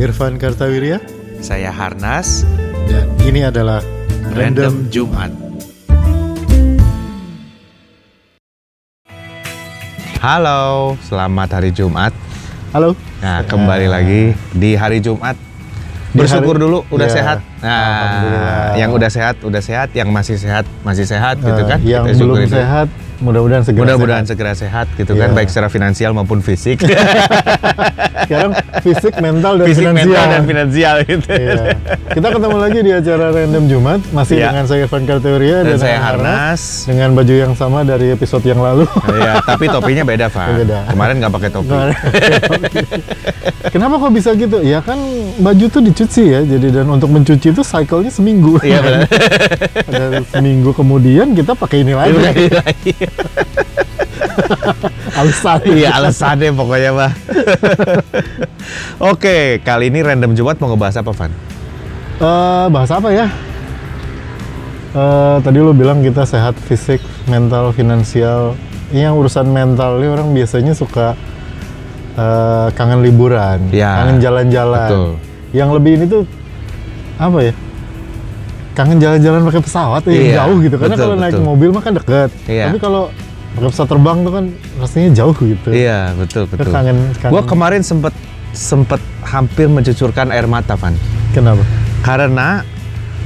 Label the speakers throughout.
Speaker 1: Irfan Kartawirya
Speaker 2: Saya Harnas,
Speaker 1: dan ini adalah
Speaker 2: Random Jumat. Halo, selamat hari Jumat.
Speaker 1: Halo.
Speaker 2: Nah, kembali lagi di hari Jumat.
Speaker 1: Di
Speaker 2: Bersyukur
Speaker 1: hari-
Speaker 2: dulu udah
Speaker 1: Ya,
Speaker 2: sehat. Nah,
Speaker 1: Alhamdulillah.
Speaker 2: yang udah sehat udah sehat, yang masih sehat masih sehat gitu
Speaker 1: Eh,
Speaker 2: kan.
Speaker 1: Yang
Speaker 2: Kita
Speaker 1: belum
Speaker 2: syukurin dulu.
Speaker 1: Mudah-mudahan segera
Speaker 2: Mudah-mudahan
Speaker 1: sehat.
Speaker 2: segera sehat gitu
Speaker 1: Iya.
Speaker 2: kan, baik secara finansial maupun fisik.
Speaker 1: Sekarang fisik, mental, dan
Speaker 2: fisik,
Speaker 1: finansial.
Speaker 2: mental dan finansial gitu.
Speaker 1: Iya. Kita ketemu lagi di acara Random Jumat, masih
Speaker 2: Iya.
Speaker 1: dengan saya Irfan Kartawirya
Speaker 2: Dan saya
Speaker 1: dengan
Speaker 2: Harnas.
Speaker 1: dengan baju yang sama dari episode yang lalu.
Speaker 2: Iya, tapi topinya beda, Pak.
Speaker 1: Beda.
Speaker 2: Kemarin nggak pakai topi.
Speaker 1: Kenapa kok bisa gitu? Ya kan baju tuh dicuci ya, jadi dan untuk mencuci itu cycle-nya seminggu.
Speaker 2: Iya, benar.
Speaker 1: Dan seminggu kemudian kita pakai ini lagi. Alasan.
Speaker 2: Iya alasannya pokoknya mah. Oke, kali ini random Jumat mau ngebahas apa, Van?
Speaker 1: Eh, bahas apa ya? Eh, tadi lo bilang kita sehat fisik, mental, finansial. Yang urusan mental ini orang biasanya suka eh, kangen liburan,
Speaker 2: Ya,
Speaker 1: kangen jalan-jalan.
Speaker 2: betul.
Speaker 1: Yang lebih ini tuh apa ya? Kangen jalan-jalan pakai pesawat ya,
Speaker 2: Iya,
Speaker 1: jauh gitu. Karena
Speaker 2: betul,
Speaker 1: kalau naik mobil mah kan deket.
Speaker 2: Iya.
Speaker 1: Tapi kalau pakai pesawat terbang tuh kan rasanya jauh gitu.
Speaker 2: Iya, betul
Speaker 1: Kita
Speaker 2: betul.
Speaker 1: kangen, kangen.
Speaker 2: Gua kemarin sempet sempet hampir mencucurkan air mata, Van.
Speaker 1: Kenapa?
Speaker 2: Karena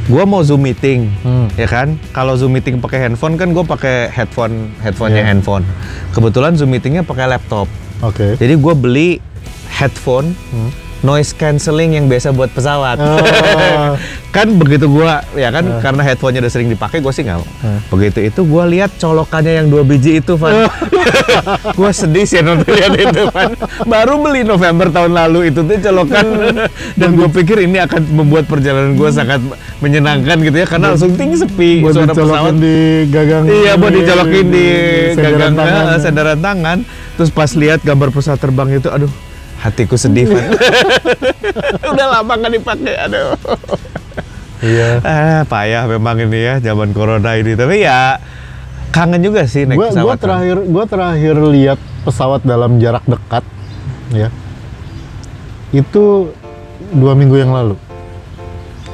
Speaker 2: gua mau zoom meeting,
Speaker 1: Hmm.
Speaker 2: ya kan? Kalau zoom meeting pakai handphone kan gue pakai headphone, headphonenya
Speaker 1: Iya.
Speaker 2: handphone. Kebetulan zoom meetingnya pakai laptop.
Speaker 1: Oke.
Speaker 2: Jadi gue beli headphone
Speaker 1: Hmm.
Speaker 2: Noise cancelling yang biasa buat pesawat.
Speaker 1: Oh.
Speaker 2: kan begitu gua ya kan karena headphone-nya udah sering dipakai gue sih nggak.
Speaker 1: Hmm.
Speaker 2: begitu itu gua lihat colokannya yang dua biji itu Van gue sedih sih nonton lihat itu Van baru beli November tahun lalu itu tuh colokan dan gue pikir ini akan membuat perjalanan gue sangat menyenangkan gitu ya karena langsung tinggi sepi
Speaker 1: buat
Speaker 2: suara pesawat
Speaker 1: di gagang
Speaker 2: Iya, buat dicolokin di
Speaker 1: sandaran
Speaker 2: gagang
Speaker 1: tangan.
Speaker 2: eh, sandaran tangan. Terus pas lihat gambar pesawat terbang itu, aduh, hatiku sedih. Van. Udah lama nggak dipakai, aduh.
Speaker 1: Iya.
Speaker 2: Ah, payah memang ini ya zaman corona ini. Tapi ya kangen juga sih naik
Speaker 1: Gua,
Speaker 2: pesawat.
Speaker 1: gua terakhir gua terakhir lihat pesawat dalam jarak dekat ya. Itu dua minggu yang lalu.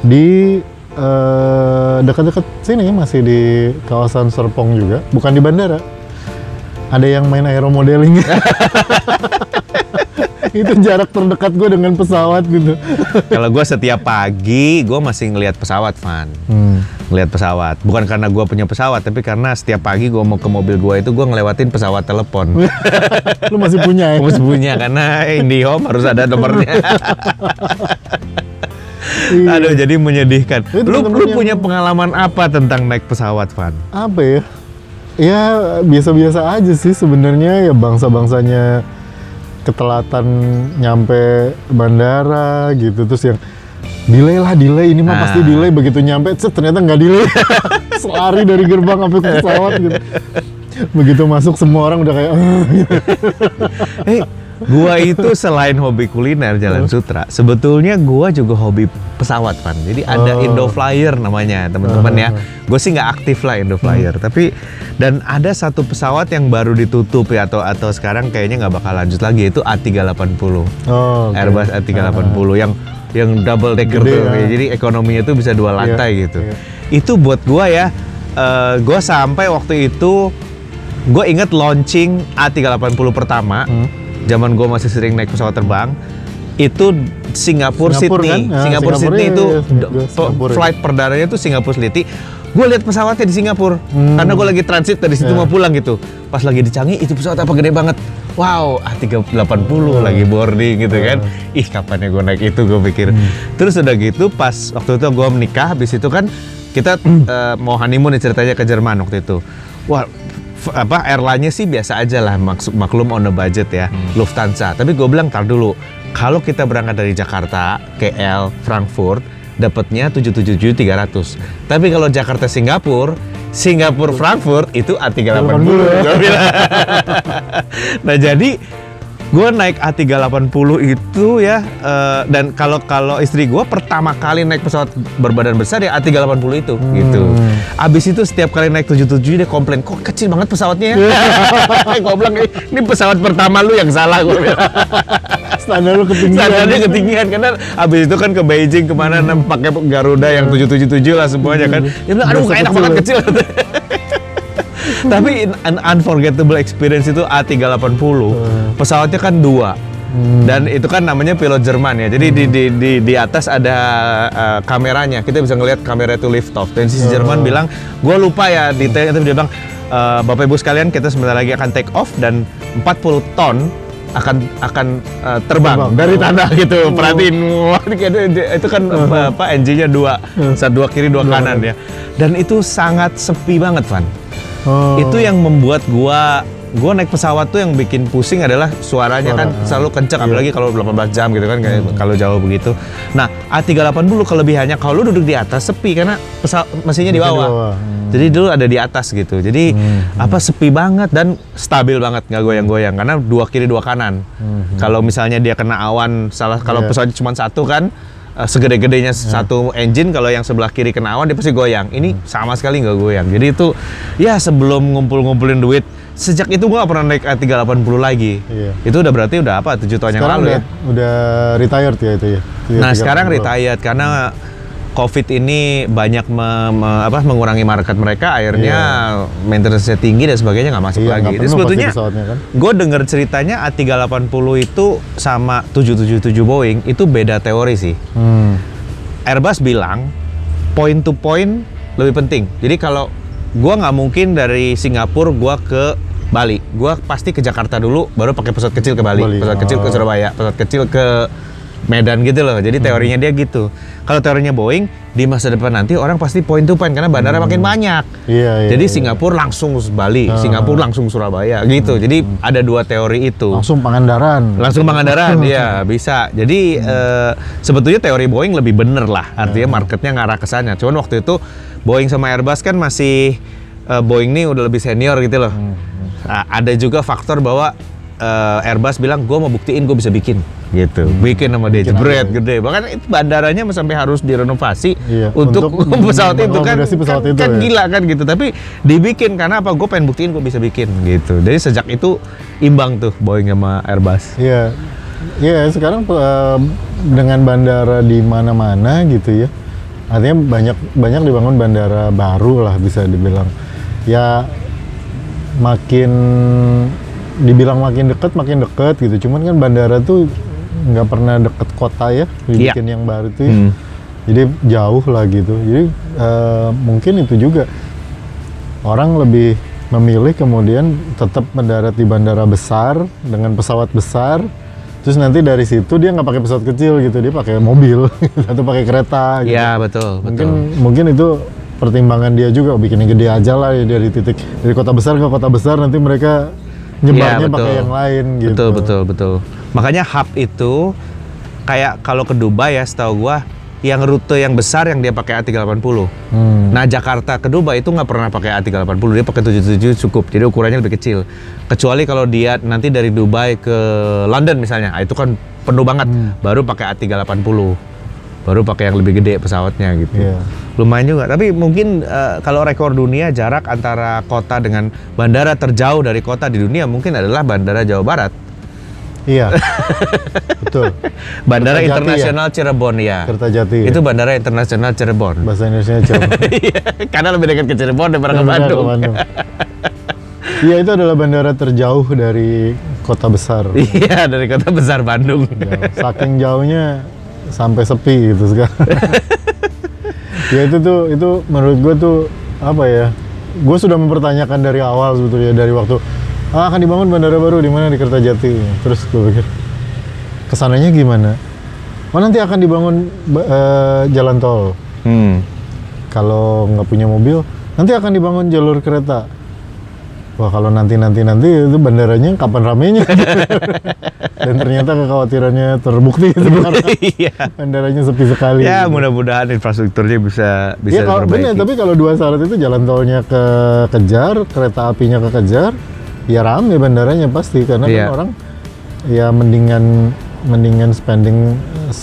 Speaker 1: Di eh, dekat-dekat sini masih di kawasan Serpong juga, bukan di bandara. Ada yang main aeromodeling. itu jarak terdekat gue dengan pesawat gitu.
Speaker 2: Kalau gue setiap pagi, gue masih ngelihat pesawat, Van.
Speaker 1: Hmm.
Speaker 2: Ngelihat pesawat. Bukan karena gue punya pesawat, tapi karena setiap pagi gue mau ke mobil gue itu gue ngelewatin pesawat telepon.
Speaker 1: Lu masih punya ya?
Speaker 2: Gue punya karena IndiHome harus ada nomornya.
Speaker 1: Iya.
Speaker 2: Aduh, jadi menyedihkan.
Speaker 1: Itu
Speaker 2: Lu, lu
Speaker 1: yang-
Speaker 2: punya pengalaman apa tentang naik pesawat, Van?
Speaker 1: apa ya? Ya biasa-biasa aja sih sebenarnya ya bangsa-bangsanya ketelatan nyampe bandara gitu terus yang delay lah delay ini mah
Speaker 2: Ah.
Speaker 1: pasti delay begitu nyampe set, ternyata nggak delay selari dari gerbang sampai ke pesawat gitu begitu masuk semua orang udah kayak gitu.
Speaker 2: Gua itu selain hobi kuliner Jalan Sutra, sebetulnya gua juga hobi pesawat, Van. Jadi ada
Speaker 1: Oh.
Speaker 2: Indo Flyer namanya, teman-teman ya. Gue sih nggak aktif lah Indo Flyer, tapi dan ada satu pesawat yang baru ditutup ya atau atau sekarang kayaknya nggak bakal lanjut lagi itu A380.
Speaker 1: Oh, oke.
Speaker 2: Airbus A380 yang yang double decker
Speaker 1: Gede,
Speaker 2: tuh.
Speaker 1: ya.
Speaker 2: Jadi ekonominya tuh bisa dua lantai
Speaker 1: Iya,
Speaker 2: gitu.
Speaker 1: iya.
Speaker 2: Itu buat gua ya eh, gua sampai waktu itu gue inget launching A380 pertama.
Speaker 1: Hmm.
Speaker 2: Zaman gue masih sering naik pesawat terbang. Itu Singapura,
Speaker 1: Singapura
Speaker 2: Sydney.
Speaker 1: kan? Ah,
Speaker 2: Singapura,
Speaker 1: Singapura,
Speaker 2: Sydney
Speaker 1: iya,
Speaker 2: itu
Speaker 1: iya, Singapura.
Speaker 2: flight perdananya tuh Singapura Sydney. Gue lihat pesawatnya di Singapura
Speaker 1: Hmm.
Speaker 2: karena gue lagi transit dari situ
Speaker 1: Ya.
Speaker 2: mau pulang gitu. Pas lagi di Changi itu pesawat apa gede banget. Wow, A380
Speaker 1: Hmm.
Speaker 2: lagi boarding gitu kan. Ih, kapan ya gue naik itu gue pikir.
Speaker 1: Hmm.
Speaker 2: Terus udah gitu pas waktu itu gue menikah habis itu kan kita
Speaker 1: Hmm.
Speaker 2: eh, mau honeymoon ceritanya ke Jerman waktu itu. Wah, apa airline-nya sih biasa aja lah maksud maklum on the budget ya
Speaker 1: Hmm.
Speaker 2: Lufthansa tapi gue bilang tar dulu kalau kita berangkat dari Jakarta KL Frankfurt dapatnya 777 300 tapi kalau Jakarta Singapura Singapura Frankfurt itu A380 Gua bilang. nah jadi gue naik A380 itu ya eh, dan kalau kalau istri gue pertama kali naik pesawat berbadan besar ya A380 itu gitu. Abis itu setiap kali naik 77 dia komplain kok kecil banget pesawatnya ya. gue bilang "Eh, ini pesawat pertama lu yang salah gue bilang.
Speaker 1: Standar lu ketinggian.
Speaker 2: Standarnya ketinggian karena abis itu kan ke Beijing ke mana
Speaker 1: Hmm.
Speaker 2: pakai Garuda yang 777 lah semuanya kan. Dia bilang aduh enak banget
Speaker 1: ya."
Speaker 2: kecil. Tapi an unforgettable experience itu A380. Pesawatnya kan dua.
Speaker 1: Hmm.
Speaker 2: Dan itu kan namanya pilot Jerman ya. Jadi di, di, di, di atas ada uh, kameranya. Kita bisa ngelihat kamera itu lift off. Dan si
Speaker 1: Oh.
Speaker 2: Jerman bilang, gue lupa ya detailnya tapi dia bilang, "Eh, Bapak Ibu sekalian kita sebentar lagi akan take off dan 40 ton akan akan uh, terbang,
Speaker 1: Terbang.
Speaker 2: dari
Speaker 1: Oh.
Speaker 2: tanah gitu. Perhatiin, ini kayak- itu kan uh, apa engine-nya dua, satu dua kiri dua
Speaker 1: Dua
Speaker 2: kanan ya. Dan itu sangat sepi banget, Van.
Speaker 1: Oh.
Speaker 2: Itu yang membuat gua gua naik pesawat tuh yang bikin pusing adalah suaranya
Speaker 1: Suara,
Speaker 2: kan
Speaker 1: ah.
Speaker 2: selalu kenceng
Speaker 1: Iya.
Speaker 2: apalagi kalau 18 jam gitu kan kayak kalau jauh begitu. Nah, A380 kelebihannya kalau lu duduk di atas sepi karena pesawat mesinnya di bawah.
Speaker 1: Hmm.
Speaker 2: Jadi dulu ada di atas gitu. Jadi apa sepi banget dan stabil banget nggak goyang-goyang karena dua kiri dua kanan. Kalau misalnya dia kena awan salah kalau
Speaker 1: Iya.
Speaker 2: pesawatnya cuma satu kan eh, segede-gedenya satu engine kalau yang sebelah kiri kena awan dia pasti goyang. Ini
Speaker 1: Hmm.
Speaker 2: sama sekali nggak goyang. Jadi itu ya sebelum ngumpul-ngumpulin duit sejak itu gua nggak pernah naik A380 lagi.
Speaker 1: Iya.
Speaker 2: Itu udah berarti udah apa? tujuh tahun yang
Speaker 1: Sekarang
Speaker 2: lalu
Speaker 1: udah,
Speaker 2: ya.
Speaker 1: udah retired ya itu ya.
Speaker 2: Nah sekarang retired karena COVID ini banyak me- me- apa, mengurangi market mereka, akhirnya maintenance-nya tinggi dan sebagainya nggak masuk
Speaker 1: Iya,
Speaker 2: lagi. Jadi sebetulnya
Speaker 1: kan.
Speaker 2: gue denger ceritanya A380 itu sama 777 Boeing itu beda teori sih.
Speaker 1: Hmm.
Speaker 2: Airbus bilang point to point lebih penting. Jadi kalau gua nggak mungkin dari Singapura gua ke Bali, gua pasti ke Jakarta dulu, baru pakai pesawat kecil ke Bali,
Speaker 1: Bali,
Speaker 2: pesawat kecil ke
Speaker 1: oh.
Speaker 2: Surabaya, pesawat kecil ke Medan gitu loh. Jadi teorinya dia gitu. Kalau teorinya Boeing di masa depan nanti orang pasti point to point karena bandara makin banyak.
Speaker 1: Iya, iya.
Speaker 2: Jadi
Speaker 1: iya.
Speaker 2: Singapura langsung Bali,
Speaker 1: Ah.
Speaker 2: Singapura langsung Surabaya gitu. Jadi ada dua teori itu.
Speaker 1: langsung Pangandaran.
Speaker 2: Langsung Pangandaran, ya bisa. Jadi eh, sebetulnya teori Boeing lebih bener lah. Artinya marketnya ngarah ke sana. Cuman waktu itu Boeing sama Airbus kan masih eh, Boeing nih udah lebih senior gitu loh. Nah, ada juga faktor bahwa eh, Airbus bilang gue mau buktiin gue bisa bikin gitu. Bikin sama dia jebret
Speaker 1: aja.
Speaker 2: gede. Bahkan itu bandaranya sampai harus direnovasi
Speaker 1: Iya,
Speaker 2: untuk,
Speaker 1: untuk
Speaker 2: pesawat itu kan.
Speaker 1: mengakomodasi pesawat
Speaker 2: kan,
Speaker 1: itu
Speaker 2: kan
Speaker 1: ya.
Speaker 2: gila kan gitu. Tapi dibikin karena apa? Gue pengen buktiin gue bisa bikin gitu. Jadi sejak itu imbang tuh Boeing sama Airbus.
Speaker 1: Iya. Iya, sekarang eh, dengan bandara di mana-mana gitu ya. Artinya banyak banyak dibangun bandara baru lah bisa dibilang. Ya makin dibilang makin deket makin deket gitu. Cuman kan bandara tuh nggak pernah deket kota ya, dibikin yang baru tuh. ya.
Speaker 2: Hmm.
Speaker 1: Jadi jauh lah gitu. Jadi eh, mungkin itu juga orang lebih memilih kemudian tetap mendarat di bandara besar dengan pesawat besar. Terus nanti dari situ dia nggak pakai pesawat kecil gitu, dia pakai mobil atau pakai kereta. Gitu.
Speaker 2: Iya betul,
Speaker 1: mungkin
Speaker 2: betul.
Speaker 1: mungkin itu pertimbangan dia juga bikinnya gede aja lah ya dari titik dari kota besar ke kota besar nanti mereka nyebarnya
Speaker 2: betul.
Speaker 1: pakai yang lain gitu.
Speaker 2: Betul betul betul. Makanya hub itu kayak kalau ke Dubai ya setahu gua yang rute yang besar yang dia pakai A380.
Speaker 1: Hmm.
Speaker 2: Nah Jakarta ke Dubai itu nggak pernah pakai A380, dia pakai 77 cukup, jadi ukurannya lebih kecil. Kecuali kalau dia nanti dari Dubai ke London misalnya, ah, itu kan penuh banget,
Speaker 1: Hmm.
Speaker 2: baru pakai A380, baru pakai yang lebih gede pesawatnya gitu.
Speaker 1: Iya.
Speaker 2: Lumayan juga, tapi mungkin eh, kalau rekor dunia jarak antara kota dengan bandara terjauh dari kota di dunia mungkin adalah bandara Jawa Barat.
Speaker 1: Iya. Betul.
Speaker 2: Bandara
Speaker 1: Kertajati ya?
Speaker 2: Internasional Cirebon ya.
Speaker 1: Kertajati. ya?
Speaker 2: Itu Bandara Internasional Cirebon.
Speaker 1: bahasa Indonesia Cirebon.
Speaker 2: Iya, Karena lebih dekat ke Cirebon daripada ke Bandung.
Speaker 1: Bandung. Iya itu adalah bandara terjauh dari kota besar.
Speaker 2: Iya, dari kota besar Bandung.
Speaker 1: Ya, saking jauhnya sampai sepi gitu sekarang. ya itu tuh itu menurut gue tuh apa ya? Gue sudah mempertanyakan dari awal sebetulnya dari waktu ah, akan dibangun bandara baru di mana di Kertajati. Terus gue pikir ke sananya gimana? Oh nanti akan dibangun ba- eh, jalan tol.
Speaker 2: Hmm.
Speaker 1: Kalau nggak punya mobil, nanti akan dibangun jalur kereta. Wah kalau nanti nanti nanti itu bandaranya kapan ramenya? Dan ternyata kekhawatirannya terbukti karena
Speaker 2: Iya.
Speaker 1: bandaranya sepi sekali.
Speaker 2: Ya, mudah-mudahan infrastrukturnya bisa bisa
Speaker 1: Iya kalau benar, tapi kalau dua syarat itu jalan tolnya kekejar, kereta apinya kekejar, ya rame bandaranya pasti karena
Speaker 2: Iya.
Speaker 1: kan orang ya mendingan mendingan spending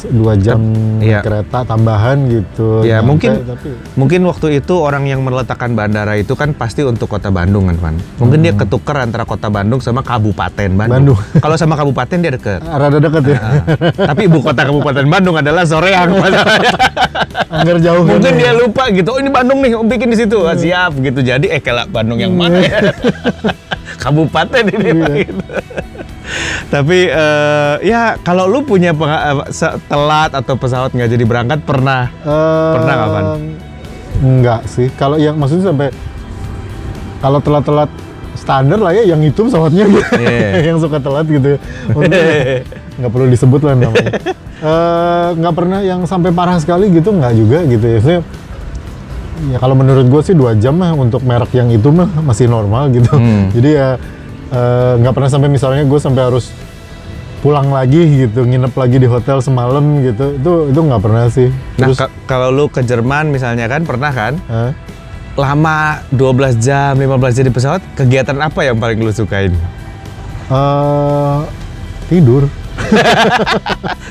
Speaker 1: dua jam
Speaker 2: iya.
Speaker 1: kereta tambahan gitu.
Speaker 2: Ya,
Speaker 1: Nyampe,
Speaker 2: mungkin-
Speaker 1: tapi
Speaker 2: Mungkin waktu itu orang yang meletakkan bandara itu kan pasti untuk kota Bandung kan, Van. Mungkin dia ketukar antara kota Bandung sama Kabupaten Bandung.
Speaker 1: Hmm. Bandung.
Speaker 2: Kalau sama Kabupaten dia deket.
Speaker 1: rada dekat ya.
Speaker 2: Ah, Tapi ibu kota Kabupaten Bandung adalah Soreang.
Speaker 1: Anggar jauh kan
Speaker 2: Mungkin
Speaker 1: ya.
Speaker 2: dia lupa gitu. Oh ini Bandung nih, bikin di situ. Ah, siap gitu. Jadi eh kelak Bandung yang mana ya? Kabupaten ini Pak,
Speaker 1: Iya.
Speaker 2: gitu. Tapi eh, ya kalau lu punya eh, telat atau pesawat nggak jadi berangkat pernah
Speaker 1: Eh,
Speaker 2: Pernah nggak, Van?
Speaker 1: Enggak sih. Kalau yang maksudnya sampai kalau telat-telat standar lah ya yang itu pesawatnya gitu.
Speaker 2: Iya.
Speaker 1: yang suka telat gitu. ya. Nggak perlu disebut lah namanya. Eh, nggak pernah yang sampai parah sekali gitu nggak juga gitu ya. Maksudnya, ya kalau menurut gue sih dua jam mah untuk merek yang itu mah masih normal gitu.
Speaker 2: Hmm.
Speaker 1: Jadi ya nggak pernah sampai misalnya gue sampai harus pulang lagi gitu, nginep lagi di hotel semalam gitu. Itu itu nggak pernah sih.
Speaker 2: Nah,
Speaker 1: Terus
Speaker 2: ka- kalau lu ke Jerman misalnya kan pernah kan
Speaker 1: eh,
Speaker 2: lama 12 jam, 15 jam di pesawat, kegiatan apa yang paling lu sukain?
Speaker 1: eh, tidur.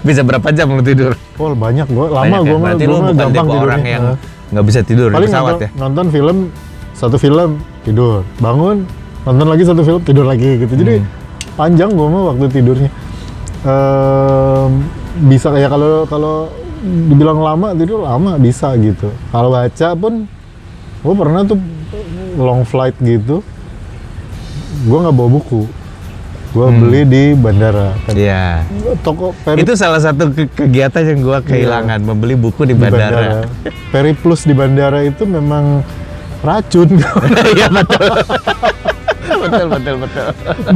Speaker 2: Bisa berapa jam lu tidur?
Speaker 1: Oh banyak gue, lama
Speaker 2: Banyak ya?
Speaker 1: gue mah,
Speaker 2: Berarti lu bukan tipe
Speaker 1: tidurnya.
Speaker 2: orang yang
Speaker 1: Eh.
Speaker 2: nggak bisa tidur di
Speaker 1: Paling
Speaker 2: pesawat
Speaker 1: nonton,
Speaker 2: ya?
Speaker 1: nonton film, satu film tidur, bangun, nonton lagi satu film tidur lagi gitu. Jadi
Speaker 2: Hmm.
Speaker 1: panjang gue mah waktu tidurnya. Em, bisa kayak kalau kalau dibilang lama tidur lama bisa gitu. Kalau baca pun, gue pernah tuh long flight gitu, gue nggak bawa buku, gue
Speaker 2: Hmm.
Speaker 1: beli di bandara.
Speaker 2: Iya.
Speaker 1: Toko peri
Speaker 2: Itu salah satu ke- kegiatan yang gua kehilangan, membeli buku di
Speaker 1: di
Speaker 2: bandara.
Speaker 1: Periplus di bandara itu memang racun.
Speaker 2: Iya betul. betul betul betul.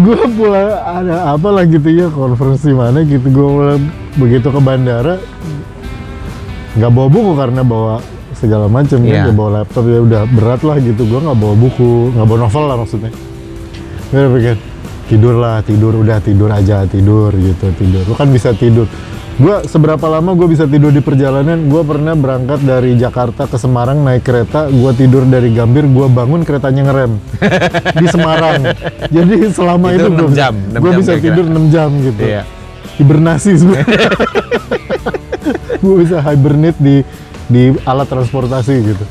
Speaker 1: gue pulang ada apa lah gitu ya konferensi mana gitu. Gue begitu ke bandara nggak bawa buku karena bawa segala macam
Speaker 2: Iya.
Speaker 1: kan ya bawa laptop. Ya udah berat lah gitu. Gue nggak bawa buku nggak bawa novel lah maksudnya. Gue pikir tidur lah tidur udah tidur aja tidur gitu tidur. Lu kan bisa tidur gue seberapa lama gue bisa tidur di perjalanan? Gue pernah berangkat dari Jakarta ke Semarang naik kereta gue tidur dari Gambir gue bangun keretanya ngerem. Di Semarang. Jadi selama
Speaker 2: Itu
Speaker 1: itu,
Speaker 2: enam
Speaker 1: gue
Speaker 2: jam, enam
Speaker 1: gue
Speaker 2: jam
Speaker 1: bisa tidur 6 jam gitu.
Speaker 2: Iya.
Speaker 1: hibernasi sebenarnya gue bisa hibernate di di alat transportasi gitu.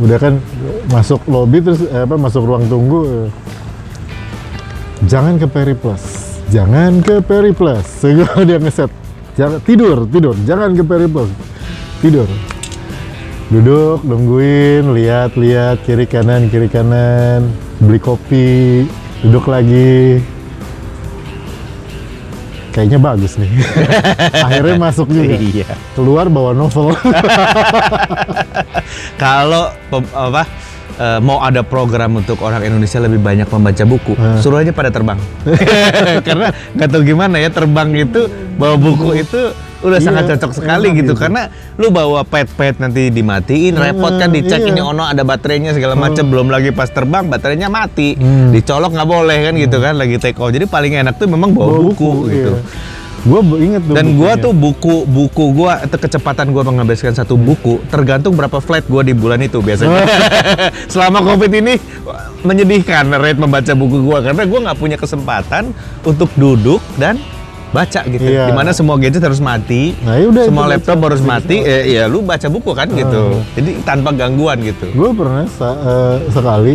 Speaker 1: Udah kan masuk lobby terus eh, apa masuk ruang tunggu eh, jangan ke Periplus jangan ke Periplus segala dia ngeset. Jangan tidur tidur. Jangan ke Periplus tidur. Duduk nungguin lihat lihat kiri kanan kiri kanan. Beli kopi duduk lagi. Kayaknya bagus nih. Akhirnya masuk juga.
Speaker 2: Iya.
Speaker 1: keluar bawa novel.
Speaker 2: Kalau apa eh, mau ada program untuk orang Indonesia lebih banyak membaca buku,
Speaker 1: Hmm.
Speaker 2: suruh aja pada terbang. Karena nggak tahu gimana ya terbang itu bawa buku itu udah
Speaker 1: Iya,
Speaker 2: sangat cocok sekali
Speaker 1: enak
Speaker 2: gitu.
Speaker 1: gitu.
Speaker 2: Karena lu bawa pet-pet nanti dimatiin, repot kan dicek
Speaker 1: iya.
Speaker 2: ini ono ada baterainya segala macam, belum lagi pas terbang baterainya mati,
Speaker 1: Hmm.
Speaker 2: dicolok nggak boleh kan gitu kan lagi take off. Jadi paling enak tuh memang bawa, buku, gitu.
Speaker 1: Gue inget tuh
Speaker 2: Dan gua
Speaker 1: bukunya.
Speaker 2: tuh buku buku gua itu kecepatan gua menghabiskan satu buku tergantung berapa flight gua di bulan itu biasanya. Selama covid ini menyedihkan rate membaca buku gua karena gua nggak punya kesempatan untuk duduk dan baca gitu.
Speaker 1: Iya.
Speaker 2: Di mana semua gadget harus mati,
Speaker 1: Nah, ya udah,
Speaker 2: semua laptop
Speaker 1: baca.
Speaker 2: harus mati. Eh, ya lu baca buku kan gitu. Jadi tanpa gangguan gitu.
Speaker 1: gue pernah eh, sekali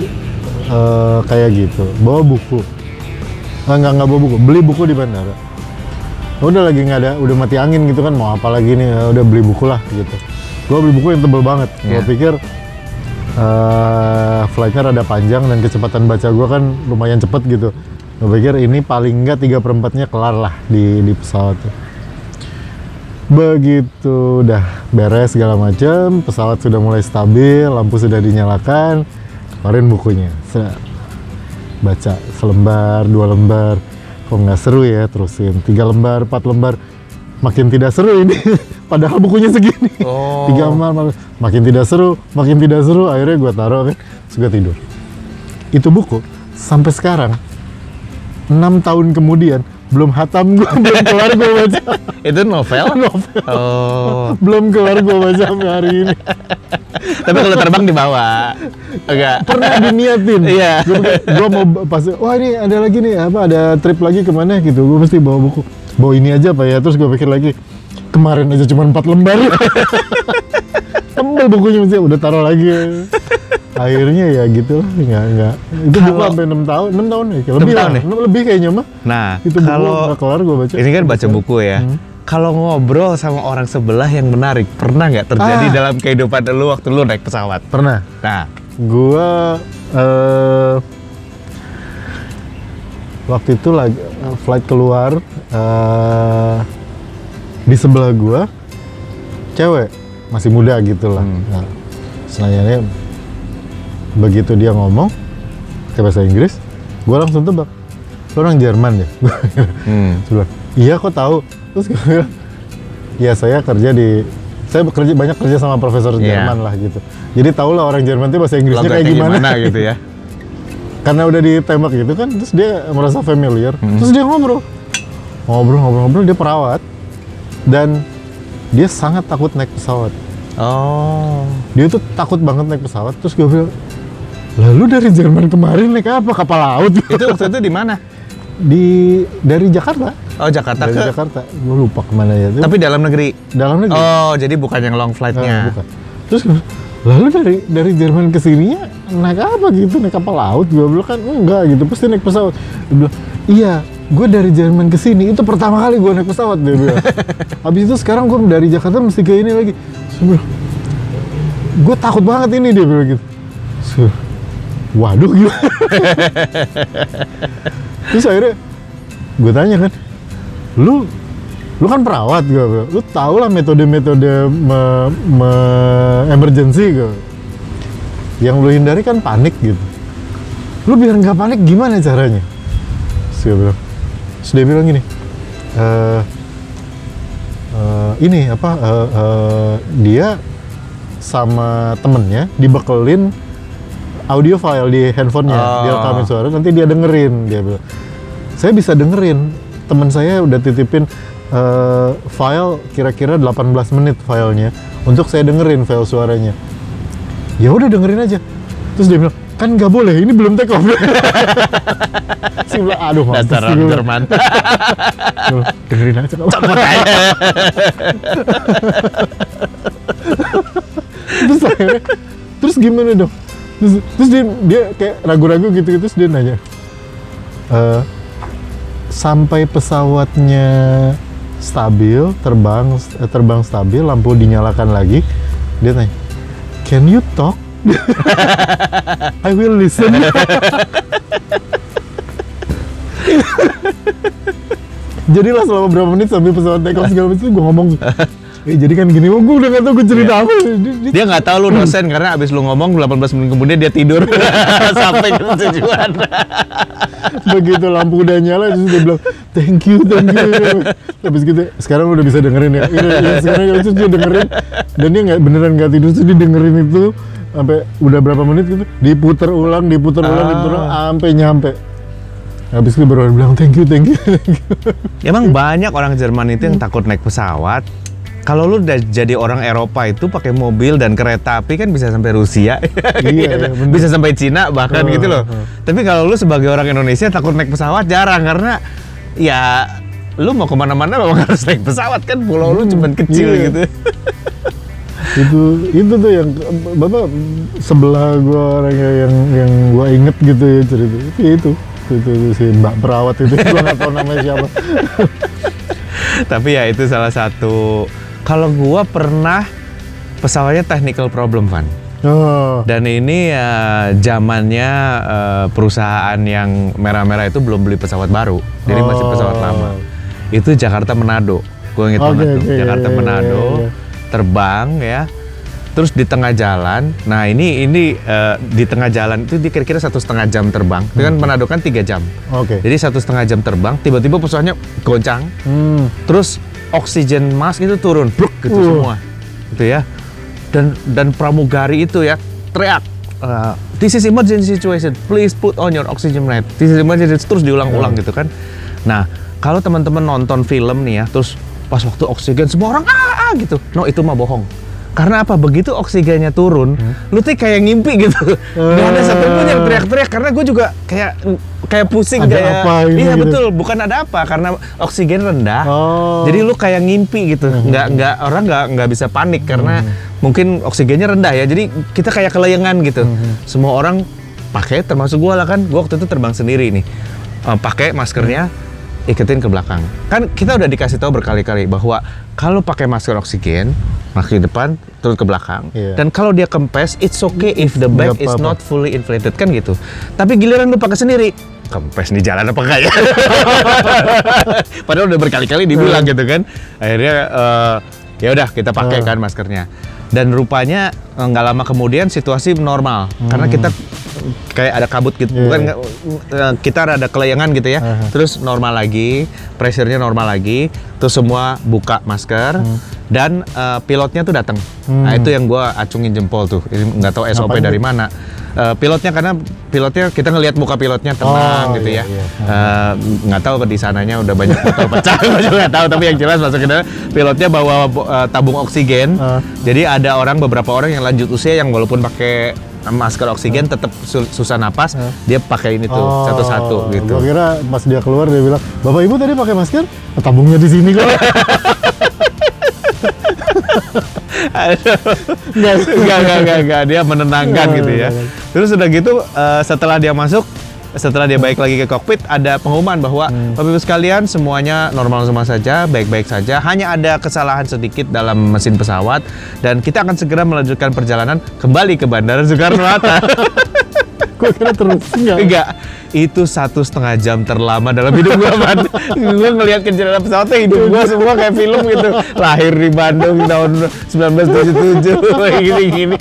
Speaker 1: eh, kayak gitu bawa buku nggak nggak bawa buku beli buku di bandara udah lagi nggak ada udah mati angin gitu kan mau apa lagi nih Ya udah beli buku lah gitu gue beli buku yang tebel banget gue
Speaker 2: Iya.
Speaker 1: pikir eh flightnya rada panjang dan kecepatan baca gue kan lumayan cepet gitu gue pikir ini paling nggak tiga perempatnya kelar lah di di pesawat tuh. begitu udah beres segala macam pesawat sudah mulai stabil lampu sudah dinyalakan keluarin bukunya Set. baca selembar dua lembar kok nggak seru ya terusin. Tiga lembar empat lembar makin tidak seru ini. Padahal bukunya segini.
Speaker 2: Oh.
Speaker 1: tiga lembar mak- makin tidak seru makin tidak seru akhirnya gue taruh kan? Terus gue tidur. Itu buku sampai sekarang enam tahun kemudian belum hatam gue belum kelar gue baca
Speaker 2: Itu novel?
Speaker 1: novel
Speaker 2: Oh.
Speaker 1: belum kelar gue baca sampai hari ini
Speaker 2: Tapi kalau terbang dibawa. Enggak.
Speaker 1: pernah diniatin
Speaker 2: Iya.
Speaker 1: gue mau pas wah ini ada lagi nih apa ada trip lagi ke mana gitu gue mesti bawa buku bawa ini aja pak ya terus gue pikir lagi kemarin aja cuma empat lembar tebel bukunya mesti udah taruh lagi akhirnya ya gitu lah nggak nggak itu buku
Speaker 2: Kalau-
Speaker 1: sampai enam tahun enam tahun ya lebih
Speaker 2: tahun
Speaker 1: lah
Speaker 2: ya?
Speaker 1: lebih kayaknya mah
Speaker 2: Nah,
Speaker 1: itu buku
Speaker 2: kalau
Speaker 1: nggak kelar gue baca
Speaker 2: ini kan baca buku ya.
Speaker 1: Hmm.
Speaker 2: Kalau ngobrol sama orang sebelah yang menarik, pernah nggak terjadi
Speaker 1: Ah.
Speaker 2: dalam kehidupan lu waktu lu naik pesawat?
Speaker 1: pernah
Speaker 2: Nah,
Speaker 1: Gua eh waktu itu lagi eh, flight keluar eh di sebelah gua cewek masih muda gitu lah.
Speaker 2: Hmm.
Speaker 1: Nah, selanjutnya begitu dia ngomong ke bahasa Inggris, gua langsung tebak. Lu orang Jerman ya?
Speaker 2: hmm.
Speaker 1: Iya kok tahu? Terus gue bilang, ya saya kerja di saya bekerja banyak kerja sama profesor
Speaker 2: Iya.
Speaker 1: Jerman lah gitu. Jadi tau lah orang Jerman itu bahasa Inggrisnya
Speaker 2: Logatnya
Speaker 1: kayak gimana.
Speaker 2: gitu ya?
Speaker 1: Karena udah ditembak gitu kan, terus dia merasa familiar.
Speaker 2: Hmm.
Speaker 1: Terus dia ngobrol, ngobrol, ngobrol, ngobrol. Dia perawat dan dia sangat takut naik pesawat.
Speaker 2: Oh.
Speaker 1: Dia tuh takut banget naik pesawat. Terus gue bilang, lalu dari Jerman kemarin naik apa? Kapal laut?
Speaker 2: Itu waktu itu di mana?
Speaker 1: di dari Jakarta.
Speaker 2: Oh, Jakarta
Speaker 1: Dari
Speaker 2: ke.
Speaker 1: Jakarta. Gue lupa ke mana ya.
Speaker 2: Tapi dalam negeri.
Speaker 1: dalam negeri.
Speaker 2: Oh, jadi bukan yang long flight-nya.
Speaker 1: bukan. Terus lalu dari dari Jerman ke sininya naik apa gitu? Naik kapal laut? Gue bilang kan enggak gitu. Pasti naik pesawat. Dia bilang, iya. Gue dari Jerman ke sini itu pertama kali gue naik pesawat dia bilang. Habis itu sekarang gue dari Jakarta mesti ke ini lagi. Gue takut banget ini dia bilang gitu. Waduh gimana? Terus akhirnya gue tanya kan, lu lu kan perawat gue lu tau lah metode-metode me, me- emergency gue yang lu hindari kan panik gitu. Lu biar nggak panik gimana caranya? Terus gue bilang terus dia bilang gini "Eh, eh, ini apa eh, eh, dia sama temennya dibekelin audio file di handphonenya
Speaker 2: Oh.
Speaker 1: dia rekamin suara nanti dia dengerin dia bilang saya bisa dengerin teman saya udah titipin eh, file kira-kira 18 menit filenya untuk saya dengerin file suaranya ya udah dengerin aja terus dia bilang kan nggak boleh ini belum take off si bilang aduh mampus
Speaker 2: Dasar
Speaker 1: sih,"
Speaker 2: orang. Jerman.
Speaker 1: Dengerin aja nggak apa-apa."
Speaker 2: Cepet aja.
Speaker 1: terus akhirnya terus gimana dong terus, terus dia dia kayak ragu-ragu gitu terus dia nanya "Eh, sampai pesawatnya stabil terbang eh, terbang stabil lampu dinyalakan lagi dia tanya can you talk? I will listen. Jadilah selama berapa menit sampai pesawat take off segala macam gue ngomong eh, jadi kan gini, oh, gue udah gak tau gue cerita apa. Dia-
Speaker 2: nggak tahu lu dosen karena abis lu ngomong 18 menit kemudian dia tidur. Sampai ke tujuan.
Speaker 1: begitu lampu udah nyala terus dia bilang thank you thank you. Habis gitu sekarang udah bisa dengerin ya, Iya, iya, sekarang terus dia dengerin. Dan dia nggak beneran nggak tidur terus dia dengerin itu sampai udah berapa menit gitu diputer ulang diputer ulang diputer ulang sampai nyampe. Habis itu baru bilang thank you thank you, thank you.
Speaker 2: Emang banyak orang Jerman itu yang takut naik pesawat. Kalau lu udah jadi orang Eropa itu pakai mobil dan kereta api kan bisa sampai Rusia,
Speaker 1: Iya,
Speaker 2: Gitu.
Speaker 1: iya, bener.
Speaker 2: bisa sampai Cina bahkan
Speaker 1: Oh,
Speaker 2: gitu loh.
Speaker 1: oh.
Speaker 2: Tapi kalau lu sebagai orang Indonesia takut naik pesawat jarang karena ya lu mau ke mana-mana memang harus naik pesawat kan pulau lu cuman kecil
Speaker 1: iya.
Speaker 2: gitu.
Speaker 1: itu itu tuh yang bapak sebelah gua orang yang yang, yang gua inget gitu ya cerita itu itu itu, itu, si mbak perawat itu gua nggak tahu namanya siapa
Speaker 2: Tapi ya itu salah satu. Kalau gua pernah pesawatnya technical problem Van.
Speaker 1: oh
Speaker 2: Dan ini ya zamannya eh, perusahaan yang merah-merah itu belum beli pesawat baru, jadi masih pesawat
Speaker 1: Oh.
Speaker 2: lama. Itu Jakarta Manado, gue inget
Speaker 1: Oke,
Speaker 2: banget tuh.
Speaker 1: oke,
Speaker 2: Jakarta
Speaker 1: iya, iya,
Speaker 2: Manado,
Speaker 1: iya.
Speaker 2: terbang ya, terus di tengah jalan. Nah ini ini eh, di tengah jalan itu kira-kira satu setengah jam terbang. Itu kan Manado kan tiga jam.
Speaker 1: oke
Speaker 2: Jadi satu setengah jam terbang, tiba-tiba pesawatnya goncang,
Speaker 1: hmm.
Speaker 2: terus oksigen mask itu turun, bruk gitu
Speaker 1: Uh.
Speaker 2: semua, gitu ya. Dan dan pramugari itu ya teriak, uh, this is emergency situation, please put on your oxygen mask. This is emergency terus diulang-ulang gitu kan. Nah kalau teman-teman nonton film nih ya, terus pas waktu oksigen semua orang ah, ah gitu, no itu mah bohong. Karena apa? Begitu oksigennya turun, lu tuh kayak ngimpi gitu. Gak ada satupun yang teriak-teriak karena gue juga kayak kayak pusing
Speaker 1: Ada
Speaker 2: kayak
Speaker 1: apa ini
Speaker 2: iya
Speaker 1: gitu.
Speaker 2: betul bukan ada apa karena oksigen rendah.
Speaker 1: Oh.
Speaker 2: jadi lu kayak ngimpi gitu. Nggak nggak orang nggak nggak bisa panik karena mungkin oksigennya rendah ya. Jadi kita kayak kelayangan gitu. Semua orang pakai termasuk gua lah kan. Gua waktu itu terbang sendiri nih. Eh, pakai maskernya iketin ke belakang. Kan kita udah dikasih tahu berkali-kali bahwa kalau pakai masker oksigen masker depan turun ke belakang.
Speaker 1: Iya.
Speaker 2: dan kalau dia kempes it's okay if the bag is not fully inflated. Kan gitu. Tapi giliran lu pakai sendiri kempes di jalan apa enggak ya? Padahal udah berkali-kali dibilang gitu kan. Akhirnya eh, ya udah kita pakai
Speaker 1: Hmm.
Speaker 2: kan maskernya. Dan rupanya nggak lama kemudian situasi normal karena kita kayak ada kabut gitu
Speaker 1: Hmm. Iya.
Speaker 2: bukan nggak- eh, kita ada kelayangan gitu ya
Speaker 1: Aha.
Speaker 2: terus normal lagi pressure-nya normal lagi terus semua buka masker dan eh, pilotnya tuh datang nah
Speaker 1: Hmm.
Speaker 2: itu yang gua acungin jempol tuh ini nggak tahu SOP
Speaker 1: Ngapain
Speaker 2: dari
Speaker 1: tuh?
Speaker 2: mana Eh, pilotnya karena pilotnya kita ngelihat muka pilotnya tenang
Speaker 1: Oh,
Speaker 2: gitu
Speaker 1: iya,
Speaker 2: ya
Speaker 1: iya.
Speaker 2: Eh, nggak tahu di sananya udah banyak botol pecah juga nggak tahu tapi yang jelas masuknya pilotnya bawa eh, tabung oksigen
Speaker 1: Ah.
Speaker 2: jadi ada orang beberapa orang yang lanjut usia yang walaupun pakai masker oksigen tetap su- susah napas
Speaker 1: Ah.
Speaker 2: dia pakai ini tuh
Speaker 1: Oh,
Speaker 2: satu-satu gitu
Speaker 1: Gua kira pas dia keluar dia bilang, "Bapak Ibu tadi pakai masker? Tabungnya di sini kok." Nggak.
Speaker 2: Enggak, enggak, enggak, enggak. Dia menenangkan gitu ya. Terus udah gitu, eh, setelah dia masuk, setelah dia balik lagi ke kokpit, ada pengumuman bahwa
Speaker 1: Hmm.
Speaker 2: Bapak Ibu sekalian semuanya normal semua saja, baik-baik saja. Hanya ada kesalahan sedikit dalam mesin pesawat dan kita akan segera melanjutkan perjalanan kembali ke Bandara Soekarno-Hatta.
Speaker 1: Gua kira terus enggak.
Speaker 2: Enggak, itu satu setengah jam terlama dalam hidup gua, Man. gua ngelihat ke jendela pesawatnya hidup gua semua kayak film gitu. Lahir di Bandung tahun 1977, gini-gini.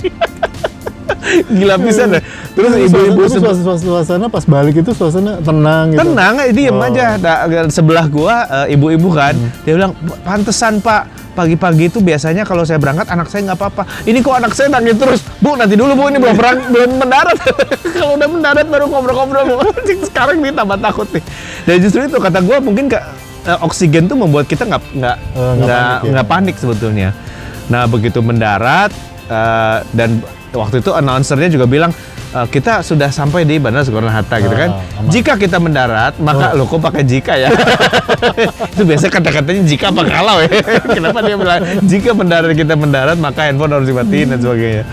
Speaker 2: Gila pisan dah. Terus ibu-ibu
Speaker 1: Terus
Speaker 2: sebe-
Speaker 1: suas- suasana pas balik itu suasana tenang gitu.
Speaker 2: tenang, eh, diem
Speaker 1: Oh.
Speaker 2: aja. Nah, sebelah gua eh, ibu-ibu kan, dia bilang pantesan Pak. Pagi-pagi itu biasanya kalau saya berangkat anak saya nggak apa-apa. Ini kok anak saya nangis terus. Bu nanti dulu bu ini belum berang, belum mendarat. kalau udah mendarat baru ngobrol-ngobrol. Sekarang nih tambah takut nih. Dan justru itu kata gua mungkin ke, eh, oksigen tuh membuat kita nggak nggak
Speaker 1: Eh, nggak
Speaker 2: nggak
Speaker 1: panik ya.
Speaker 2: panik sebetulnya. Nah begitu mendarat eh, dan waktu itu announcernya juga bilang eh, kita sudah sampai di Bandara Soekarno Hatta gitu kan.
Speaker 1: Aman.
Speaker 2: Jika kita mendarat, maka lo kok pakai jika ya? itu biasa kata-katanya jika apa kalau ya. Kenapa dia bilang jika mendarat kita mendarat maka handphone harus dimatiin dan sebagainya.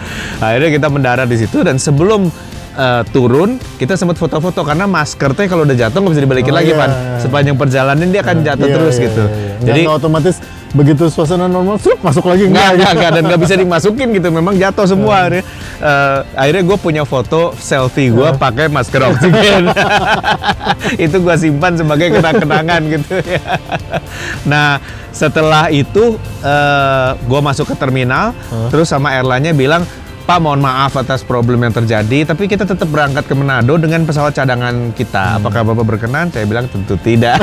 Speaker 2: Akhirnya kita mendarat di situ dan sebelum eh, turun kita sempat foto-foto karena masker teh kalau udah jatuh nggak bisa dibalikin
Speaker 1: Oh,
Speaker 2: lagi
Speaker 1: iya.
Speaker 2: pan. Sepanjang perjalanan dia akan jatuh
Speaker 1: Iya,
Speaker 2: terus
Speaker 1: iya,
Speaker 2: gitu.
Speaker 1: iya, iya.
Speaker 2: Jadi
Speaker 1: Nggak otomatis begitu suasana normal, sup, masuk lagi
Speaker 2: Enggak,
Speaker 1: enggak.
Speaker 2: enggak, enggak, dan nggak bisa dimasukin gitu. Memang jatuh semua. Akhirnya, Eh, akhirnya gue punya foto selfie gue pakai masker oksigen. itu gue simpan sebagai kenang-kenangan gitu ya. Nah, setelah itu gue masuk ke terminal, terus sama airline-nya bilang, Pak mohon maaf atas problem yang terjadi, tapi kita tetap berangkat ke Manado dengan pesawat cadangan kita. Apakah Bapak berkenan? Saya bilang tentu tidak.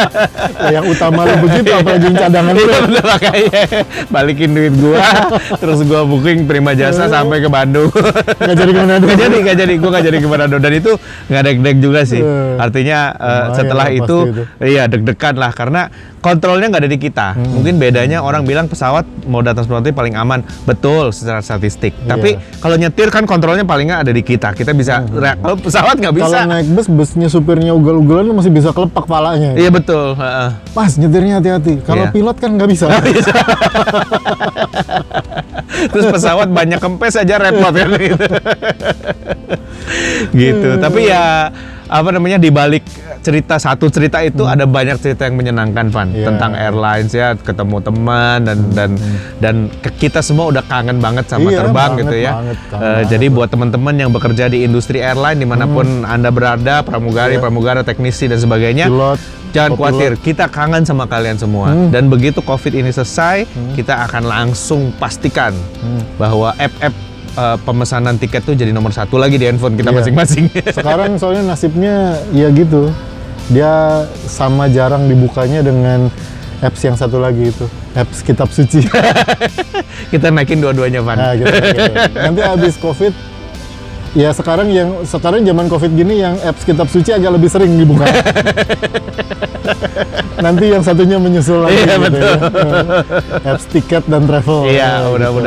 Speaker 1: yang utama lu begitu apalagi yang cadangan lu.
Speaker 2: Iya makanya balikin duit gua terus gua booking prima jasa sampai ke Bandung
Speaker 1: Nggak jadi ke mana
Speaker 2: Gak jadi, gak jadi, gua gak jadi ke Manado dan itu nggak deg-deg juga sih. Artinya
Speaker 1: lumayan
Speaker 2: setelah itu,
Speaker 1: itu.
Speaker 2: iya deg-degan lah karena kontrolnya nggak ada di kita.
Speaker 1: Hmm.
Speaker 2: Mungkin bedanya orang bilang pesawat mau datang sebelum paling aman, betul secara statistik. Tapi
Speaker 1: Iya.
Speaker 2: kalau nyetir kan kontrolnya paling nggak ada di kita. Kita bisa, re- kalau pesawat nggak bisa.
Speaker 1: Hmm. Kalau naik bus, busnya supirnya ugal-ugalan lu masih bisa kelepak palanya.
Speaker 2: Iya betul. heeh.
Speaker 1: Mas, nyetirnya hati-hati. Kalau
Speaker 2: Iya.
Speaker 1: pilot kan nggak bisa.
Speaker 2: Terus pesawat banyak kempes aja repot kan gitu. gitu.
Speaker 1: Hmm.
Speaker 2: Tapi ya apa namanya di balik cerita satu cerita itu ada banyak cerita yang menyenangkan Van
Speaker 1: Hmm. Iya.
Speaker 2: tentang airlines ya ketemu teman dan dan dan ke- kita semua udah kangen banget sama
Speaker 1: Iya,
Speaker 2: terbang
Speaker 1: banget,
Speaker 2: gitu ya.
Speaker 1: banget, kangen banget
Speaker 2: jadi buat teman-teman yang bekerja di industri airline di mana pun anda berada pramugari
Speaker 1: Iya.
Speaker 2: pramugara teknisi dan sebagainya
Speaker 1: Pilot,
Speaker 2: Jangan
Speaker 1: co-pilot.
Speaker 2: khawatir, kita kangen sama kalian semua.
Speaker 1: Hmm.
Speaker 2: Dan begitu COVID ini selesai, kita akan langsung pastikan
Speaker 1: Hmm.
Speaker 2: bahwa app-app uh, pemesanan tiket tuh jadi nomor satu lagi di handphone kita
Speaker 1: Iya.
Speaker 2: masing-masing.
Speaker 1: Sekarang soalnya nasibnya ya gitu. Dia sama jarang dibukanya dengan apps yang satu lagi itu. Apps kitab suci.
Speaker 2: kita naikin dua-duanya, Van.
Speaker 1: Nah, gitu, gitu. Nanti habis Covid Ya sekarang yang sekarang zaman Covid gini yang apps kitab suci agak lebih sering dibuka. Nanti yang satunya menyusul lagi
Speaker 2: Iya,
Speaker 1: gitu
Speaker 2: betul.
Speaker 1: ya. apps tiket dan travel.
Speaker 2: Iya,
Speaker 1: gitu.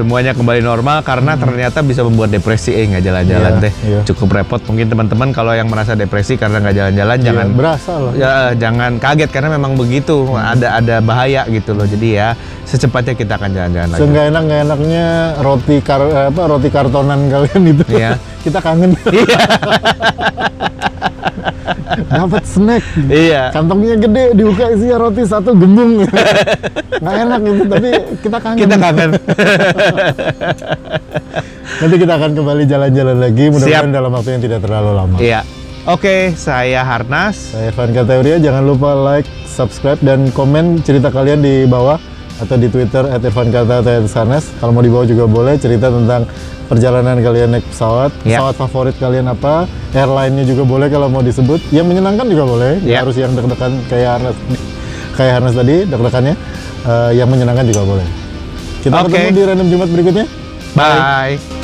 Speaker 2: Semuanya kembali normal karena ternyata bisa membuat depresi eh nggak jalan-jalan
Speaker 1: Iya,
Speaker 2: teh
Speaker 1: iya.
Speaker 2: cukup repot mungkin teman-teman kalau yang merasa depresi karena nggak jalan-jalan
Speaker 1: Iya,
Speaker 2: jangan
Speaker 1: berasa loh.
Speaker 2: ya jangan kaget karena memang begitu ada ada bahaya gitu loh jadi ya secepatnya kita akan jalan-jalan lagi
Speaker 1: Seenggak enak nggak enaknya roti kar apa roti kartonan kalian itu.
Speaker 2: Iya.
Speaker 1: Kita kangen.
Speaker 2: iya
Speaker 1: Dapat snack.
Speaker 2: iya
Speaker 1: Kantongnya gede, dibuka isinya roti satu gembung. nggak enak itu, tapi kita kangen.
Speaker 2: kita kangen
Speaker 1: Nanti kita akan kembali jalan-jalan lagi, mudah-mudahan dalam waktu yang tidak terlalu lama.
Speaker 2: iya oke saya Harnas
Speaker 1: Saya Evan Kateoria, jangan lupa like, subscribe, dan komen cerita kalian di bawah atau di Twitter at Irfan Kata atau Sanes. Kalau mau di bawah juga boleh cerita tentang perjalanan kalian naik pesawat,
Speaker 2: Ya.
Speaker 1: pesawat favorit kalian apa, airline-nya juga boleh kalau mau disebut. Yang menyenangkan juga boleh,
Speaker 2: Ya.
Speaker 1: harus yang deg-degan kayak Harnas, kayak Harnas tadi, deg-degannya. Eh, yang menyenangkan juga boleh. Kita
Speaker 2: Oke.
Speaker 1: ketemu di random Jumat berikutnya.
Speaker 2: bye.